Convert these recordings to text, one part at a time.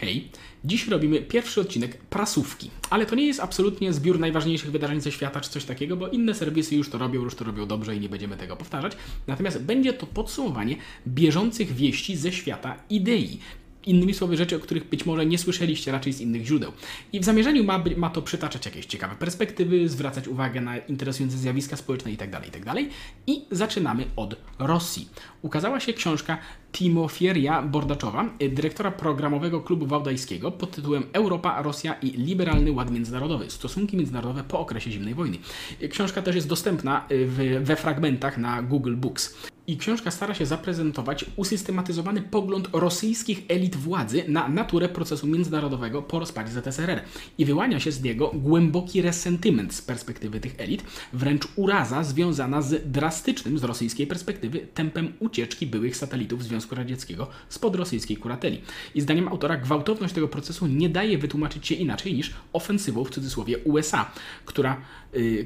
Hej, dziś robimy pierwszy odcinek prasówki, ale to nie jest absolutnie zbiór najważniejszych wydarzeń ze świata czy coś takiego, bo inne serwisy już to robią, już to robią dobrze i nie będziemy tego powtarzać. Natomiast będzie to podsumowanie bieżących wieści ze świata idei. Innymi słowy, rzeczy, o których być może nie słyszeliście raczej z innych źródeł. I w zamierzeniu ma, ma to przytaczać jakieś ciekawe perspektywy, zwracać uwagę na interesujące zjawiska społeczne itd. itd. I zaczynamy od Rosji. Ukazała się książka Timofieria Bordaczowa, y, dyrektora programowego klubu wałdajskiego pod tytułem Europa, Rosja i liberalny ład międzynarodowy. Stosunki międzynarodowe po okresie zimnej wojny. Y, Książka też jest dostępna y, we fragmentach na Google Books. I książka stara się zaprezentować usystematyzowany pogląd rosyjskich elit władzy na naturę procesu międzynarodowego po rozpadzie ZSRR. I wyłania się z niego głęboki resentyment z perspektywy tych elit, wręcz uraza związana z drastycznym z rosyjskiej perspektywy tempem ucieczki byłych satelitów Związku Radzieckiego spod rosyjskiej kurateli. I zdaniem autora gwałtowność tego procesu nie daje wytłumaczyć się inaczej niż ofensywą w cudzysłowie USA, która,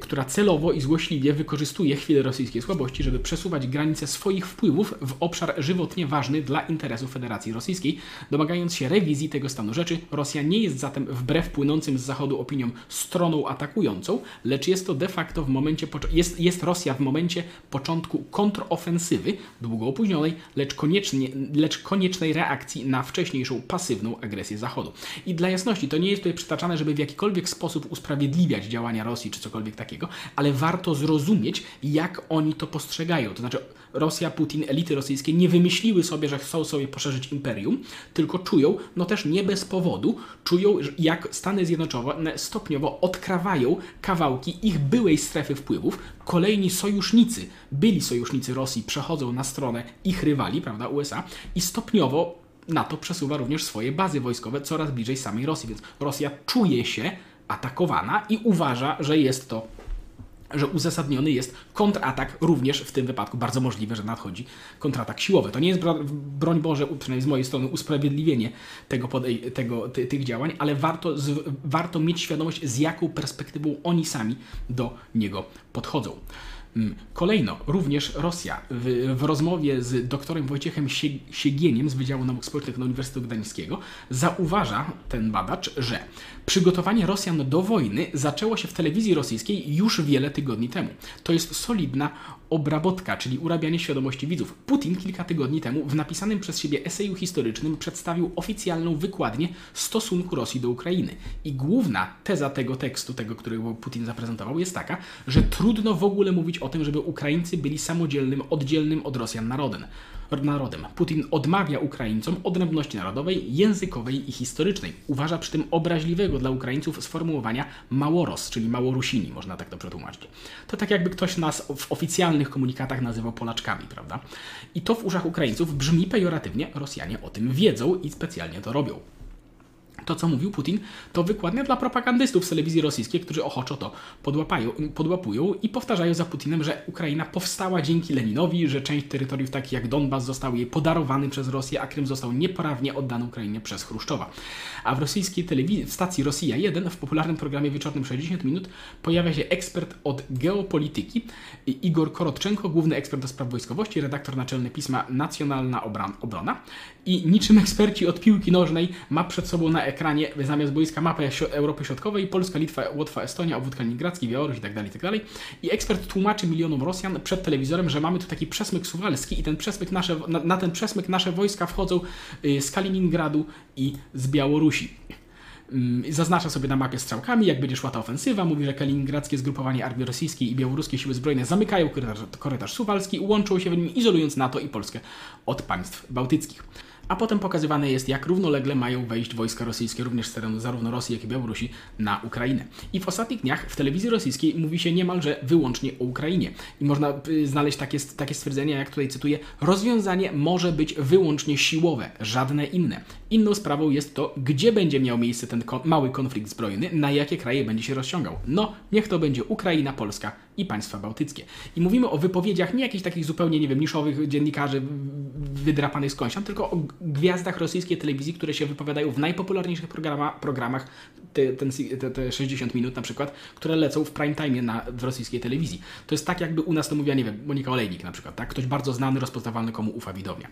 która celowo i złośliwie wykorzystuje chwilę rosyjskiej słabości, żeby przesuwać granice swoich wpływów w obszar żywotnie ważny dla interesów Federacji Rosyjskiej, domagając się rewizji tego stanu rzeczy. Rosja nie jest zatem wbrew płynącym z zachodu opiniom stroną atakującą, lecz jest to de facto w momencie jest, jest Rosja w momencie początku kontrofensywy, długo opóźnionej, lecz, koniecznie, lecz koniecznej reakcji na wcześniejszą pasywną agresję Zachodu. I dla jasności, to nie jest tutaj przytaczane, żeby w jakikolwiek sposób usprawiedliwiać działania Rosji czy cokolwiek takiego, ale warto zrozumieć, jak oni to postrzegają. To znaczy, Rosja, Putin, elity rosyjskie nie wymyśliły sobie, że chcą sobie poszerzyć imperium, tylko czują, no też nie bez powodu, czują, jak Stany Zjednoczone stopniowo odkrawają kawałki ich byłej strefy wpływów. Kolejni sojusznicy, byli sojusznicy Rosji, przechodzą na stronę ich rywali, prawda, USA, i stopniowo NATO przesuwa również swoje bazy wojskowe coraz bliżej samej Rosji, więc Rosja czuje się atakowana i uważa, że jest to że uzasadniony jest kontratak również w tym wypadku. Bardzo możliwe, że nadchodzi kontratak siłowy. To nie jest, bro- broń Boże, przynajmniej z mojej strony, usprawiedliwienie tego, tego, ty, tych działań, ale warto, z, warto mieć świadomość, z jaką perspektywą oni sami do niego podchodzą. Mm, Kolejno, również Rosja. W, w rozmowie z doktorem Wojciechem Sie- Siegieniem z Wydziału Nauk Społecznych na Uniwersytetu Gdańskiego zauważa ten badacz, że przygotowanie Rosjan do wojny zaczęło się w telewizji rosyjskiej już wiele tygodni temu. To jest solidna obrabotka, czyli urabianie świadomości widzów. Putin kilka tygodni temu w napisanym przez siebie eseju historycznym przedstawił oficjalną wykładnię stosunku Rosji do Ukrainy. I główna teza tego tekstu, tego, którego Putin zaprezentował, jest taka, że trudno w ogóle mówić o tym, żeby Ukraińcy byli samodzielnym, oddzielnym od Rosjan narodem. Narodem. Putin odmawia Ukraińcom odrębności narodowej, językowej i historycznej. Uważa przy tym obraźliwego dla Ukraińców sformułowania Małoros, czyli Małorusini, można tak to przetłumaczyć. To tak jakby ktoś nas w oficjalnych komunikatach nazywał Polaczkami, prawda? I to w uszach Ukraińców brzmi pejoratywnie, Rosjanie o tym wiedzą i specjalnie to robią. To, co mówił Putin, to wykładnia dla propagandystów z telewizji rosyjskiej, którzy ochoczo to podłapają, podłapują i powtarzają za Putinem, że Ukraina powstała dzięki Leninowi, że część terytoriów takich jak Donbas został jej podarowany przez Rosję, a Krym został nieprawnie oddany Ukrainie przez Chruszczowa. A w rosyjskiej telewizji, w stacji Rosja 1, w popularnym programie wieczornym 60 minut, pojawia się ekspert od geopolityki, Igor Korotczenko, główny ekspert do spraw wojskowości, redaktor naczelny pisma Nacjonalna Obrona. I niczym eksperci od piłki nożnej ma przed sobą na ekranie zamiast boiska mapę Europy Środkowej, Polska, Litwa, Łotwa, Estonia, obwód kaliningradzki, Białoruś itd., itd. I ekspert tłumaczy milionom Rosjan przed telewizorem, że mamy tu taki przesmyk suwalski i ten przesmyk nasze, na, na ten przesmyk nasze wojska wchodzą y, z Kaliningradu i z Białorusi. Mm, Zaznacza sobie na mapie strzałkami, jak będzie szła ta ofensywa. Mówi, że kaliningradzkie zgrupowanie armii rosyjskiej i białoruskie siły zbrojne zamykają korytarz, korytarz suwalski, łączą się w nim, izolując NATO i Polskę od państw bałtyckich. A potem pokazywane jest, jak równolegle mają wejść wojska rosyjskie, również z terenu zarówno Rosji, jak i Białorusi, na Ukrainę. I w ostatnich dniach w telewizji rosyjskiej mówi się niemalże wyłącznie o Ukrainie. I można y, znaleźć takie, takie stwierdzenia, jak tutaj cytuję, rozwiązanie może być wyłącznie siłowe, żadne inne. Inną sprawą jest to, gdzie będzie miał miejsce ten mały konflikt zbrojny, na jakie kraje będzie się rozciągał. No, niech to będzie Ukraina, Polska i państwa bałtyckie. I mówimy o wypowiedziach nie jakichś takich zupełnie, nie wiem, niszowych dziennikarzy wydrapanych skądś, tylko o gwiazdach rosyjskiej telewizji, które się wypowiadają w najpopularniejszych programa, programach, te, ten, te, te 60 minut na przykład, które lecą w prime time na, w rosyjskiej telewizji. To jest tak, jakby u nas to mówiła, nie wiem, Monika Olejnik na przykład, tak? Ktoś bardzo znany, rozpoznawalny, komu ufa widownia.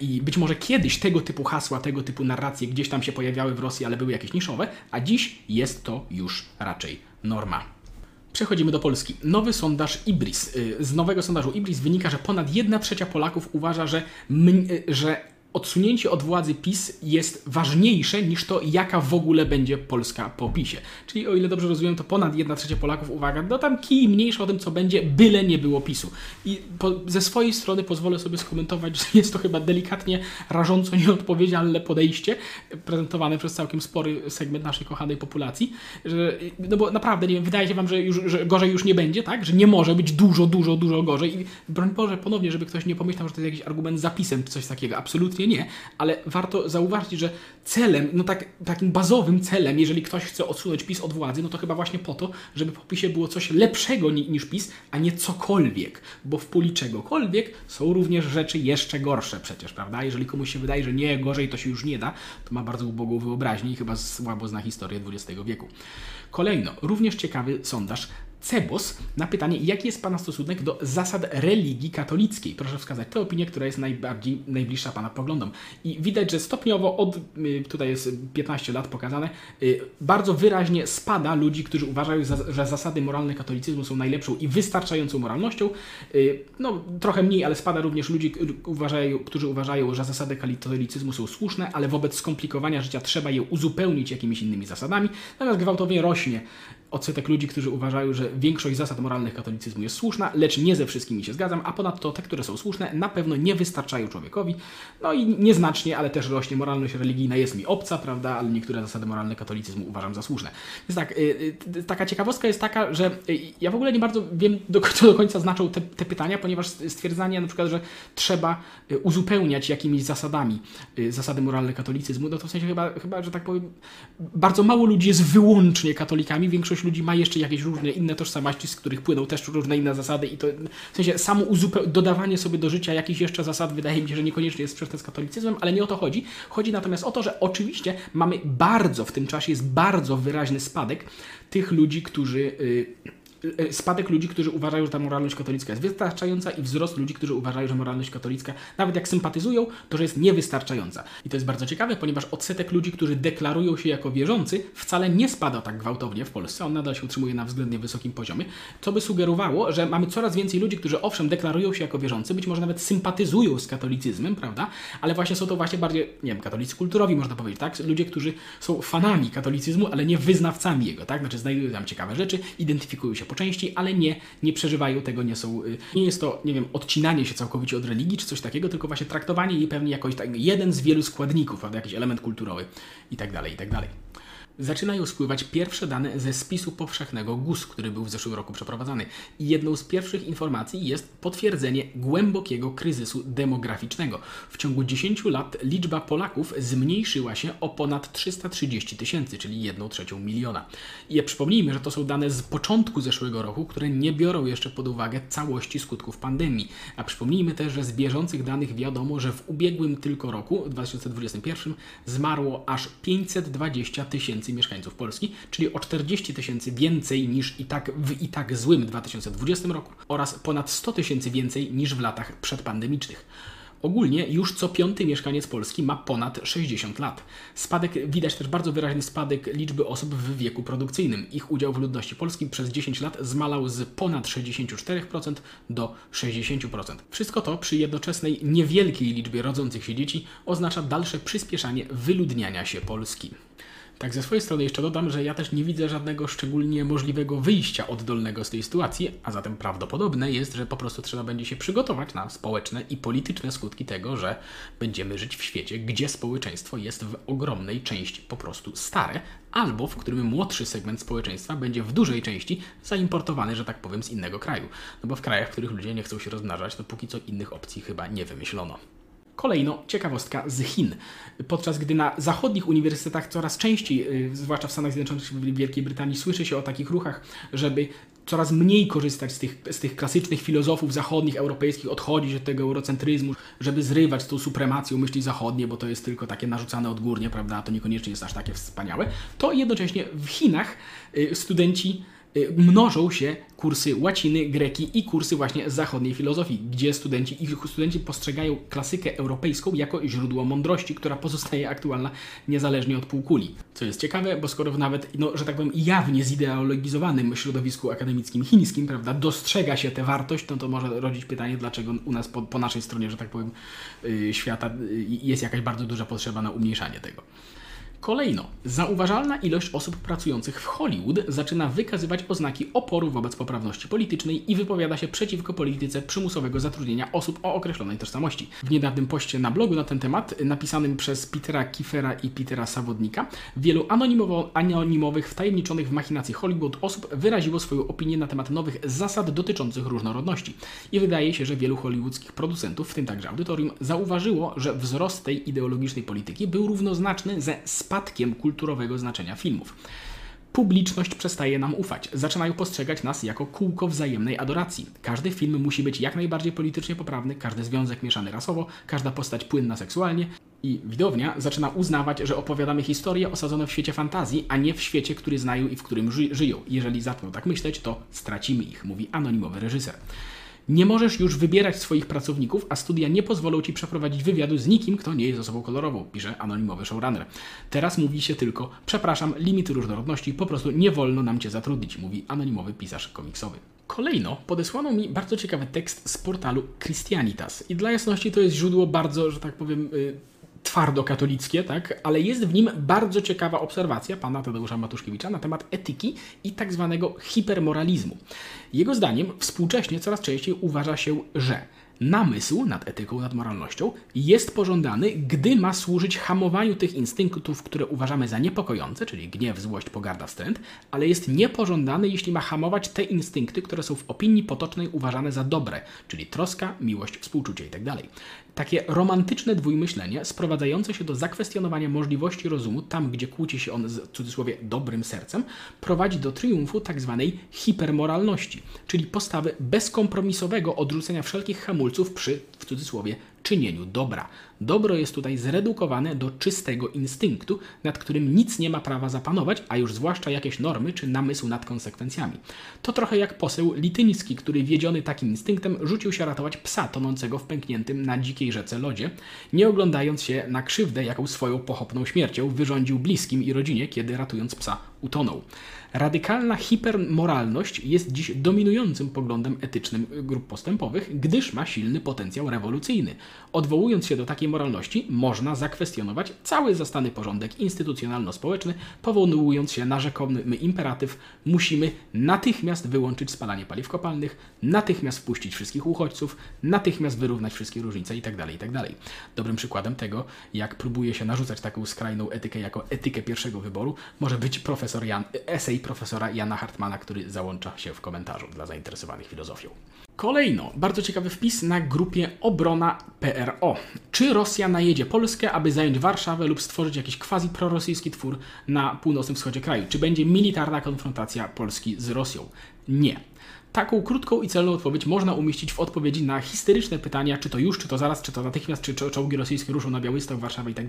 I być może kiedyś tego typu hasła, tego typu narracje gdzieś tam się pojawiały w Rosji, ale były jakieś niszowe, a dziś jest to już raczej norma. Przechodzimy do Polski. Nowy sondaż Ibris. Y, z nowego sondażu Ibris wynika, że ponad 1 trzecia Polaków uważa, że, y, że odsunięcie od władzy PiS jest ważniejsze niż to, jaka w ogóle będzie Polska po PiSie. Czyli o ile dobrze rozumiem, to ponad 1 trzecia Polaków, uwaga, no tam kij mniejsza o tym, co będzie, byle nie było PiSu. I po, ze swojej strony pozwolę sobie skomentować, że jest to chyba delikatnie rażąco nieodpowiedzialne podejście prezentowane przez całkiem spory segment naszej kochanej populacji, że, no bo naprawdę, nie wiem, wydaje się Wam, że, już, że gorzej już nie będzie, tak? Że nie może być dużo, dużo, dużo gorzej i broń Boże, ponownie, żeby ktoś nie pomyślał, że to jest jakiś argument zapisem czy coś takiego. Absolutnie absolutnie nie, ale warto zauważyć, że celem, no tak, takim bazowym celem, jeżeli ktoś chce odsunąć PiS od władzy, no to chyba właśnie po to, żeby po PiSie było coś lepszego ni niż PiS, a nie cokolwiek, bo w puli czegokolwiek są również rzeczy jeszcze gorsze przecież, prawda? Jeżeli komuś się wydaje, że nie, gorzej to się już nie da, to ma bardzo ubogą wyobraźnię i chyba słabo zna historię XX wieku. Kolejno, również ciekawy sondaż Cebos na pytanie, jaki jest Pana stosunek do zasad religii katolickiej. Proszę wskazać tę opinię, która jest najbardziej najbliższa Pana poglądom. I widać, że stopniowo od, y, tutaj jest 15 lat pokazane, y, bardzo wyraźnie spada ludzi, którzy uważają, że zasady moralne katolicyzmu są najlepszą i wystarczającą moralnością. Y, no, trochę mniej, ale spada również ludzi, którzy uważają, że zasady katolicyzmu są słuszne, ale wobec skomplikowania życia trzeba je uzupełnić jakimiś innymi zasadami. Natomiast gwałtownie rośnie odsetek ludzi, którzy uważają, że większość zasad moralnych katolicyzmu jest słuszna, lecz nie ze wszystkimi się zgadzam, a ponadto te, które są słuszne, na pewno nie wystarczają człowiekowi. No i nieznacznie, ale też rośnie moralność religijna jest mi obca, prawda, ale niektóre zasady moralne katolicyzmu uważam za słuszne. Więc tak, y, y, taka ciekawostka jest taka, że y, ja w ogóle nie bardzo wiem, co do końca znaczą te, te pytania, ponieważ stwierdzanie na przykład, że trzeba uzupełniać jakimiś zasadami zasady moralne katolicyzmu, no to w sensie chyba, chyba, że tak powiem, bardzo mało ludzi jest wyłącznie katolikami, większość większość ludzi ma jeszcze jakieś różne inne tożsamości, z których płyną też różne inne zasady i to w sensie samo dodawanie sobie do życia jakichś jeszcze zasad wydaje mi się, że niekoniecznie jest sprzeczne z katolicyzmem, ale nie o to chodzi. Chodzi natomiast o to, że oczywiście mamy bardzo w tym czasie jest bardzo wyraźny spadek tych ludzi, którzy yy, spadek ludzi, którzy uważają, że ta moralność katolicka jest wystarczająca i wzrost ludzi, którzy uważają, że moralność katolicka, nawet jak sympatyzują, to że jest niewystarczająca. I to jest bardzo ciekawe, ponieważ odsetek ludzi, którzy deklarują się jako wierzący, wcale nie spada tak gwałtownie w Polsce. On nadal się utrzymuje na względnie wysokim poziomie, co by sugerowało, że mamy coraz więcej ludzi, którzy owszem deklarują się jako wierzący, być może nawet sympatyzują z katolicyzmem, prawda? Ale właśnie są to właśnie bardziej, nie wiem, katolicy kulturowi można powiedzieć, tak? Ludzie, którzy są fanami katolicyzmu, ale nie wyznawcami jego, tak? Znaczy znajdują tam ciekawe rzeczy, identyfikują się po części, ale nie, nie przeżywają tego, nie są, y, nie jest to, nie wiem, odcinanie się całkowicie od religii czy coś takiego, tylko właśnie traktowanie jej pewnie jako tak, jeden z wielu składników, prawda, jakiś element kulturowy i tak dalej, i tak dalej zaczynają spływać pierwsze dane ze spisu powszechnego GUS, który był w zeszłym roku przeprowadzany. I jedną z pierwszych informacji jest potwierdzenie głębokiego kryzysu demograficznego. W ciągu 10 lat liczba Polaków zmniejszyła się o ponad 330 tysięcy, czyli 1 trzecią miliona. I przypomnijmy, że to są dane z początku zeszłego roku, które nie biorą jeszcze pod uwagę całości skutków pandemii. A przypomnijmy też, że z bieżących danych wiadomo, że w ubiegłym tylko roku, 2021, zmarło aż 520 tysięcy mieszkańców Polski, czyli o 40 tysięcy więcej niż i tak w i tak złym 2020 roku oraz ponad 100 tysięcy więcej niż w latach przedpandemicznych. Ogólnie już co piąty mieszkaniec Polski ma ponad 60 lat. Spadek, widać też bardzo wyraźny spadek liczby osób w wieku produkcyjnym. Ich udział w ludności polskiej przez 10 lat zmalał z ponad 64% do 60%. Wszystko to przy jednoczesnej niewielkiej liczbie rodzących się dzieci oznacza dalsze przyspieszanie wyludniania się Polski. Tak, ze swojej strony jeszcze dodam, że ja też nie widzę żadnego szczególnie możliwego wyjścia oddolnego z tej sytuacji, a zatem prawdopodobne jest, że po prostu trzeba będzie się przygotować na społeczne i polityczne skutki tego, że będziemy żyć w świecie, gdzie społeczeństwo jest w ogromnej części po prostu stare, albo w którym młodszy segment społeczeństwa będzie w dużej części zaimportowany, że tak powiem, z innego kraju. No bo w krajach, w których ludzie nie chcą się rozmnażać, to póki co innych opcji chyba nie wymyślono. Kolejno ciekawostka z Chin. Podczas gdy na zachodnich uniwersytetach coraz częściej, y, zwłaszcza w Stanach Zjednoczonych w Wielkiej Brytanii, słyszy się o takich ruchach, żeby coraz mniej korzystać z tych, z tych klasycznych filozofów zachodnich, europejskich, odchodzić od tego eurocentryzmu, żeby zrywać z tą supremacją myśli zachodniej, bo to jest tylko takie narzucane odgórnie, prawda, to niekoniecznie jest aż takie wspaniałe, to jednocześnie w Chinach y, studenci mnożą się kursy łaciny, greki i kursy właśnie zachodniej filozofii, gdzie studenci, ich studenci postrzegają klasykę europejską jako źródło mądrości, która pozostaje aktualna niezależnie od półkuli. Co jest ciekawe, bo skoro w nawet, no, że tak powiem, jawnie zideologizowanym środowisku akademickim chińskim, prawda, dostrzega się tę wartość, no to może rodzić pytanie, dlaczego u nas po, po naszej stronie, że tak powiem, yy, świata yy, jest jakaś bardzo duża potrzeba na umniejszanie tego. Kolejno, zauważalna ilość osób pracujących w Hollywood zaczyna wykazywać oznaki oporu wobec poprawności politycznej i wypowiada się przeciwko polityce przymusowego zatrudnienia osób o określonej tożsamości. W niedawnym poście na blogu na ten temat, napisanym przez Petera Kiefera i Petera Sawodnika, wielu anonimowo, anonimowych, wtajemniczonych w machinacje Hollywood osób wyraziło swoją opinię na temat nowych zasad dotyczących różnorodności. I wydaje się, że wielu hollywoodzkich producentów, w tym także audytorium, zauważyło, że wzrost tej ideologicznej polityki był równoznaczny ze spadkiem kulturowego znaczenia filmów. Publiczność przestaje nam ufać. Zaczynają postrzegać nas jako kółko wzajemnej adoracji. Każdy film musi być jak najbardziej politycznie poprawny, każdy związek mieszany rasowo, każda postać płynna seksualnie. I widownia zaczyna uznawać, że opowiadamy historie osadzone w świecie fantazji, a nie w świecie, który znają i w którym ży żyją. Jeżeli zaczną tak myśleć, to stracimy ich, mówi anonimowy reżyser. Nie możesz już wybierać swoich pracowników, a studia nie pozwolą ci przeprowadzić wywiadu z nikim, kto nie jest osobą kolorową, pisze anonimowy showrunner. Teraz mówi się tylko, przepraszam, limity różnorodności, po prostu nie wolno nam cię zatrudnić, mówi anonimowy pisarz komiksowy. Kolejno podesłano mi bardzo ciekawy tekst z portalu Christianitas. I dla jasności to jest źródło bardzo, że tak powiem, y, twardo katolickie, tak? ale jest w nim bardzo ciekawa obserwacja pana Tadeusza Matuszkiewicza na temat etyki i tak zwanego hipermoralizmu. Jego zdaniem współcześnie coraz częściej uważa się, że namysł nad etyką, nad moralnością jest pożądany, gdy ma służyć hamowaniu tych instynktów, które uważamy za niepokojące, czyli gniew, złość, pogarda, wstręt, ale jest niepożądany, jeśli ma hamować te instynkty, które są w opinii potocznej uważane za dobre, czyli troska, miłość, współczucie itd. Takie romantyczne dwójmyślenie, sprowadzające się do zakwestionowania możliwości rozumu tam, gdzie kłóci się on z w cudzysłowie dobrym sercem, prowadzi do triumfu tzw. Tak hipermoralności, czyli postawy bezkompromisowego odrzucenia wszelkich hamulców przy, w cudzysłowie, czynieniu dobra. Dobro jest tutaj zredukowane do czystego instynktu, nad którym nic nie ma prawa zapanować, a już zwłaszcza jakieś normy czy namysł nad konsekwencjami. To trochę jak poseł lityński, który wiedziony takim instynktem rzucił się ratować psa tonącego w pękniętym na dzikiej rzece lodzie, nie oglądając się na krzywdę, jaką swoją pochopną śmiercią wyrządził bliskim i rodzinie, kiedy ratując psa utonął. Radykalna hipermoralność jest dziś dominującym poglądem etycznym grup postępowych, gdyż ma silny potencjał rewolucyjny. Odwołując się do takiej moralności, można zakwestionować cały zastany porządek instytucjonalno-społeczny, powołując się na rzekomy imperatyw musimy natychmiast wyłączyć spalanie paliw kopalnych, natychmiast wpuścić wszystkich uchodźców, natychmiast wyrównać wszystkie różnice itd. Tak itd. Tak Dobrym przykładem tego, jak próbuje się narzucać taką skrajną etykę jako etykę pierwszego wyboru, może być profesor Jan, esej profesora Jana Hartmana, który załącza się w komentarzu dla zainteresowanych filozofią. Kolejno, bardzo ciekawy wpis na grupie Obrona PRO. Czy Rosja najedzie Polskę, aby zająć Warszawę lub stworzyć jakiś quasi prorosyjski twór na północnym wschodzie kraju? Czy będzie militarna konfrontacja Polski z Rosją? Nie. Taką krótką i celną odpowiedź można umieścić w odpowiedzi na histeryczne pytania, czy to już, czy to zaraz, czy to natychmiast, czy czołgi rosyjskie ruszą na Białystok, Warszawę i tak.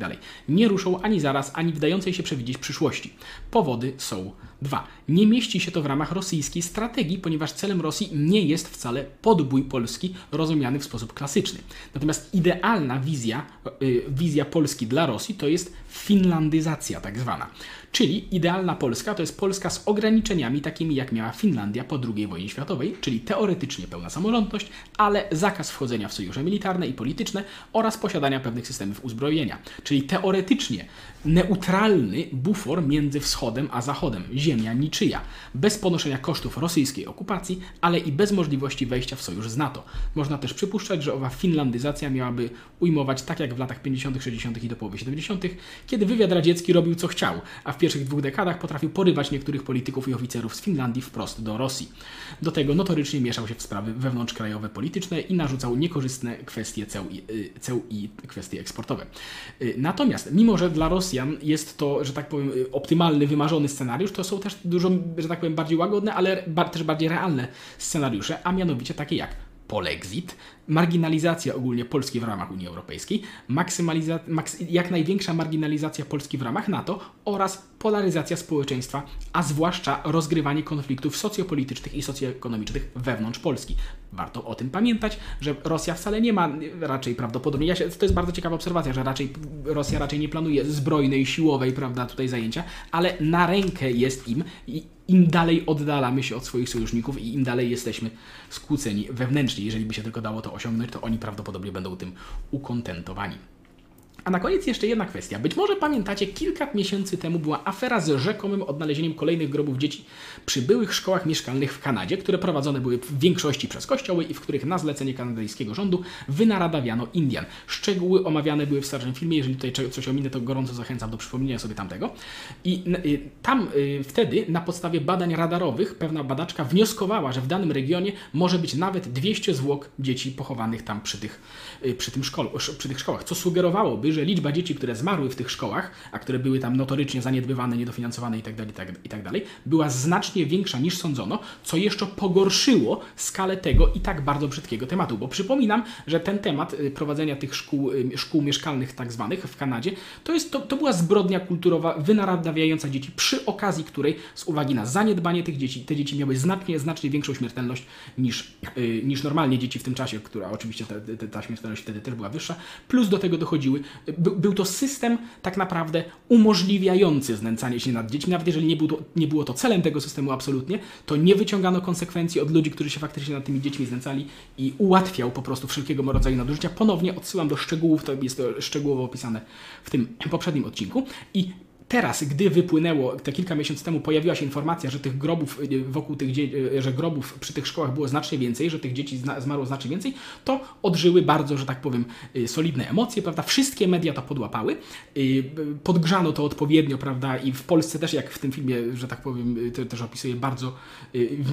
Nie ruszą ani zaraz, ani w dającej się przewidzieć przyszłości. Powody są dwa. Nie mieści się to w ramach rosyjskiej strategii, ponieważ celem Rosji nie jest wcale podbój Polski rozumiany w sposób klasyczny. Natomiast idealna wizja, yy, wizja Polski dla Rosji to jest finlandyzacja tak zwana. Czyli idealna Polska to jest Polska z ograniczeniami takimi jak miała Finlandia po II wojnie światowej, czyli teoretycznie pełna samorządność, ale zakaz wchodzenia w sojusze militarne i polityczne oraz posiadania pewnych systemów uzbrojenia. Czyli teoretycznie neutralny bufor między wschodem a zachodem, ziemia niczyja, bez ponoszenia kosztów rosyjskiej okupacji, ale i bez możliwości wejścia w sojusz z NATO. Można też przypuszczać, że owa finlandyzacja miałaby ujmować tak jak w latach 50., 60. i do połowy 70., kiedy wywiad radziecki robił co chciał, a pierwszych dwóch dekadach potrafił porywać niektórych polityków i oficerów z Finlandii wprost do Rosji. Do tego notorycznie mieszał się w sprawy wewnątrzkrajowe polityczne i narzucał niekorzystne kwestie ceł i, y, ceł i kwestie eksportowe. Y, natomiast, mimo że dla Rosjan jest to, że tak powiem, y, optymalny, wymarzony scenariusz, to są też dużo, że tak powiem, bardziej łagodne, ale też bardziej realne scenariusze, a mianowicie takie jak polexit, marginalizacja ogólnie Polski w ramach Unii Europejskiej, maks- jak największa marginalizacja Polski w ramach NATO oraz polaryzacja społeczeństwa, a zwłaszcza rozgrywanie konfliktów socjopolitycznych i socjoekonomicznych wewnątrz Polski. Warto o tym pamiętać, że Rosja wcale nie ma raczej prawdopodobnie, ja się, to jest bardzo ciekawa obserwacja, że raczej Rosja raczej nie planuje zbrojnej, siłowej, prawda, tutaj zajęcia, ale na rękę jest im i im dalej oddalamy się od swoich sojuszników i im dalej jesteśmy skłóceni wewnętrznie. Jeżeli by się tylko dało to osiągnąć, to oni prawdopodobnie będą tym ukontentowani. A na koniec jeszcze jedna kwestia. Być może pamiętacie, kilka miesięcy temu była afera z rzekomym odnalezieniem kolejnych grobów dzieci przy byłych szkołach mieszkalnych w Kanadzie, które prowadzone były w większości przez kościoły i w których na zlecenie kanadyjskiego rządu wynaradawiano Indian. Szczegóły omawiane były w starszym filmie. Jeżeli tutaj coś ominę, to gorąco zachęcam do przypomnienia sobie tamtego. I y, tam y, wtedy na podstawie badań radarowych pewna badaczka wnioskowała, że w danym regionie może być nawet 200 zwłok dzieci pochowanych tam przy tych, y, przy tym szkole, przy tych szkołach, co sugerowałoby, że liczba dzieci, które zmarły w tych szkołach, a które były tam notorycznie zaniedbywane, niedofinansowane itd., itd., itd., była znacznie większa niż sądzono, co jeszcze pogorszyło skalę tego i tak bardzo brzydkiego tematu. Bo przypominam, że ten temat y, prowadzenia tych szkół, y, szkół mieszkalnych tak zwanych w Kanadzie, to, jest, to, to była zbrodnia kulturowa wynaradawiająca dzieci, przy okazji której z uwagi na zaniedbanie tych dzieci, te dzieci miały znacznie, znacznie większą śmiertelność niż, yy, niż normalnie dzieci w tym czasie, która oczywiście ta, ta śmiertelność wtedy też była wyższa, plus do tego dochodziły by, był to system tak naprawdę umożliwiający znęcanie się nad dziećmi, nawet jeżeli nie, nie było to celem tego systemu absolutnie, to nie wyciągano konsekwencji od ludzi, którzy się faktycznie nad tymi dziećmi znęcali i ułatwiał po prostu wszelkiego rodzaju nadużycia. Ponownie odsyłam do szczegółów, to jest to szczegółowo opisane w tym poprzednim odcinku i Teraz, gdy wypłynęło, te kilka miesięcy temu pojawiła się informacja, że tych grobów y, wokół tych y, że grobów przy tych szkołach było znacznie więcej, że tych dzieci zmarło znacznie więcej, to odżyły bardzo, że tak powiem, y, solidne emocje, prawda? Wszystkie media to podłapały, podgrzano to odpowiednio, prawda? I w Polsce też, jak w tym filmie, że tak powiem, też opisuje bardzo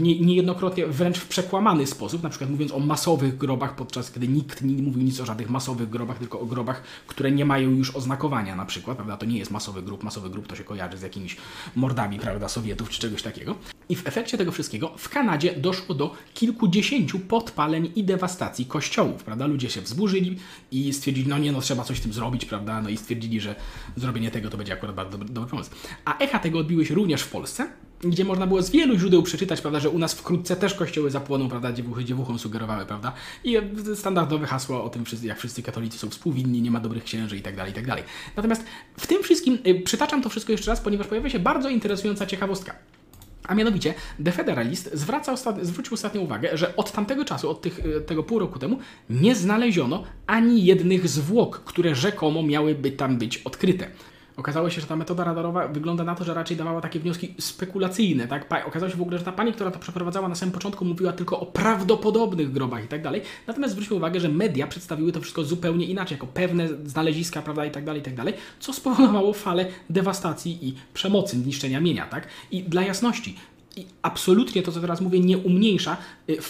nie, niejednokrotnie wręcz w przekłamany sposób, na przykład mówiąc o masowych grobach, podczas kiedy nikt nie mówił nic o żadnych masowych grobach, tylko o grobach, które nie mają już oznakowania na przykład, prawda? To nie jest masowy grób, masowy grup to się kojarzy z jakimiś mordami, prawda, Sowietów czy czegoś takiego. I w efekcie tego wszystkiego w Kanadzie doszło do kilkudziesięciu podpaleń i dewastacji kościołów, prawda? Ludzie się wzburzyli i stwierdzili, no nie, no trzeba coś z tym zrobić, prawda? No i stwierdzili, że zrobienie tego to będzie akurat bardzo dobry pomysł. A echa tego odbiły się również w Polsce, gdzie można było z wielu źródeł przeczytać, prawda, że u nas wkrótce też kościoły zapłoną, prawda, dziewuchy dziewuchom sugerowały, prawda, i standardowe hasło o tym, jak wszyscy katolicy są współwinni, nie ma dobrych księży i tak dalej, i tak dalej. Natomiast w tym wszystkim y, przytaczam to wszystko jeszcze raz, ponieważ pojawia się bardzo interesująca ciekawostka. A mianowicie The Federalist zwraca zwrócił ostatnią uwagę, że od tamtego czasu, od tych, y, tego pół roku temu, nie znaleziono ani jednych zwłok, które rzekomo miałyby tam być odkryte. Okazało się, że ta metoda radarowa wygląda na to, że raczej dawała takie wnioski spekulacyjne. Tak? Okazało się w ogóle, że ta pani, która to przeprowadzała na samym początku, mówiła tylko o prawdopodobnych grobach i tak dalej. Natomiast zwróćmy uwagę, że media przedstawiły to wszystko zupełnie inaczej, jako pewne znaleziska, prawda, i tak dalej, i tak dalej, co spowodowało falę dewastacji i przemocy, niszczenia mienia, tak? I dla jasności, i absolutnie to, co teraz mówię, nie umniejsza y,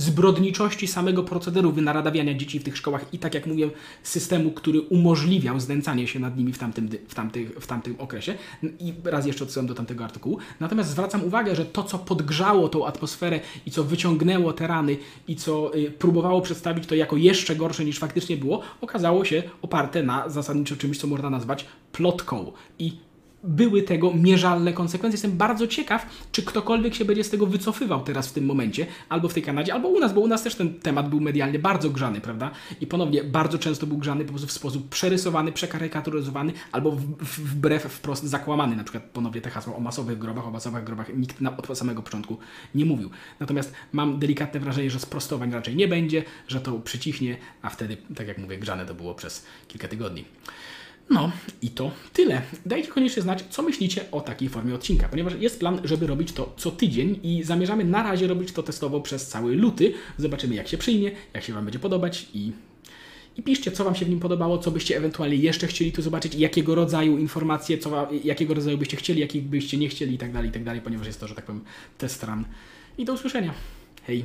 zbrodniczości samego procederu wynaradawiania dzieci w tych szkołach i tak jak mówię, systemu, który umożliwiał znęcanie się nad nimi w tamtym, w tamtym, w tamtym okresie. I raz jeszcze odsyłam do tamtego artykułu. Natomiast zwracam uwagę, że to, co podgrzało tą atmosferę i co wyciągnęło te rany i co y, próbowało przedstawić to jako jeszcze gorsze niż faktycznie było, okazało się oparte na zasadniczo czymś, co można nazwać plotką. I były tego mierzalne konsekwencje. Jestem bardzo ciekaw, czy ktokolwiek się będzie z tego wycofywał teraz w tym momencie, albo w tej Kanadzie, albo u nas, bo u nas też ten temat był medialnie bardzo grzany, prawda? I ponownie bardzo często był grzany po prostu w sposób przerysowany, przekarykaturyzowany, albo wbrew wprost zakłamany. Na przykład ponownie te hasła o masowych grobach, o masowych grobach nikt na, od samego początku nie mówił. Natomiast mam delikatne wrażenie, że sprostowań raczej nie będzie, że to przycichnie, a wtedy, tak jak mówię, grzane to było przez kilka tygodni. No i to tyle. Dajcie koniecznie znać, co myślicie o takiej formie odcinka, ponieważ jest plan, żeby robić to co tydzień i zamierzamy na razie robić to testowo przez cały luty. Zobaczymy, jak się przyjmie, jak się Wam będzie podobać i i piszcie, co Wam się w nim podobało, co byście ewentualnie jeszcze chcieli tu zobaczyć, jakiego rodzaju informacje, co, jakiego rodzaju byście chcieli, jakich byście nie chcieli i tak dalej, i tak ponieważ jest to, że tak powiem, test run. I do usłyszenia. Hej!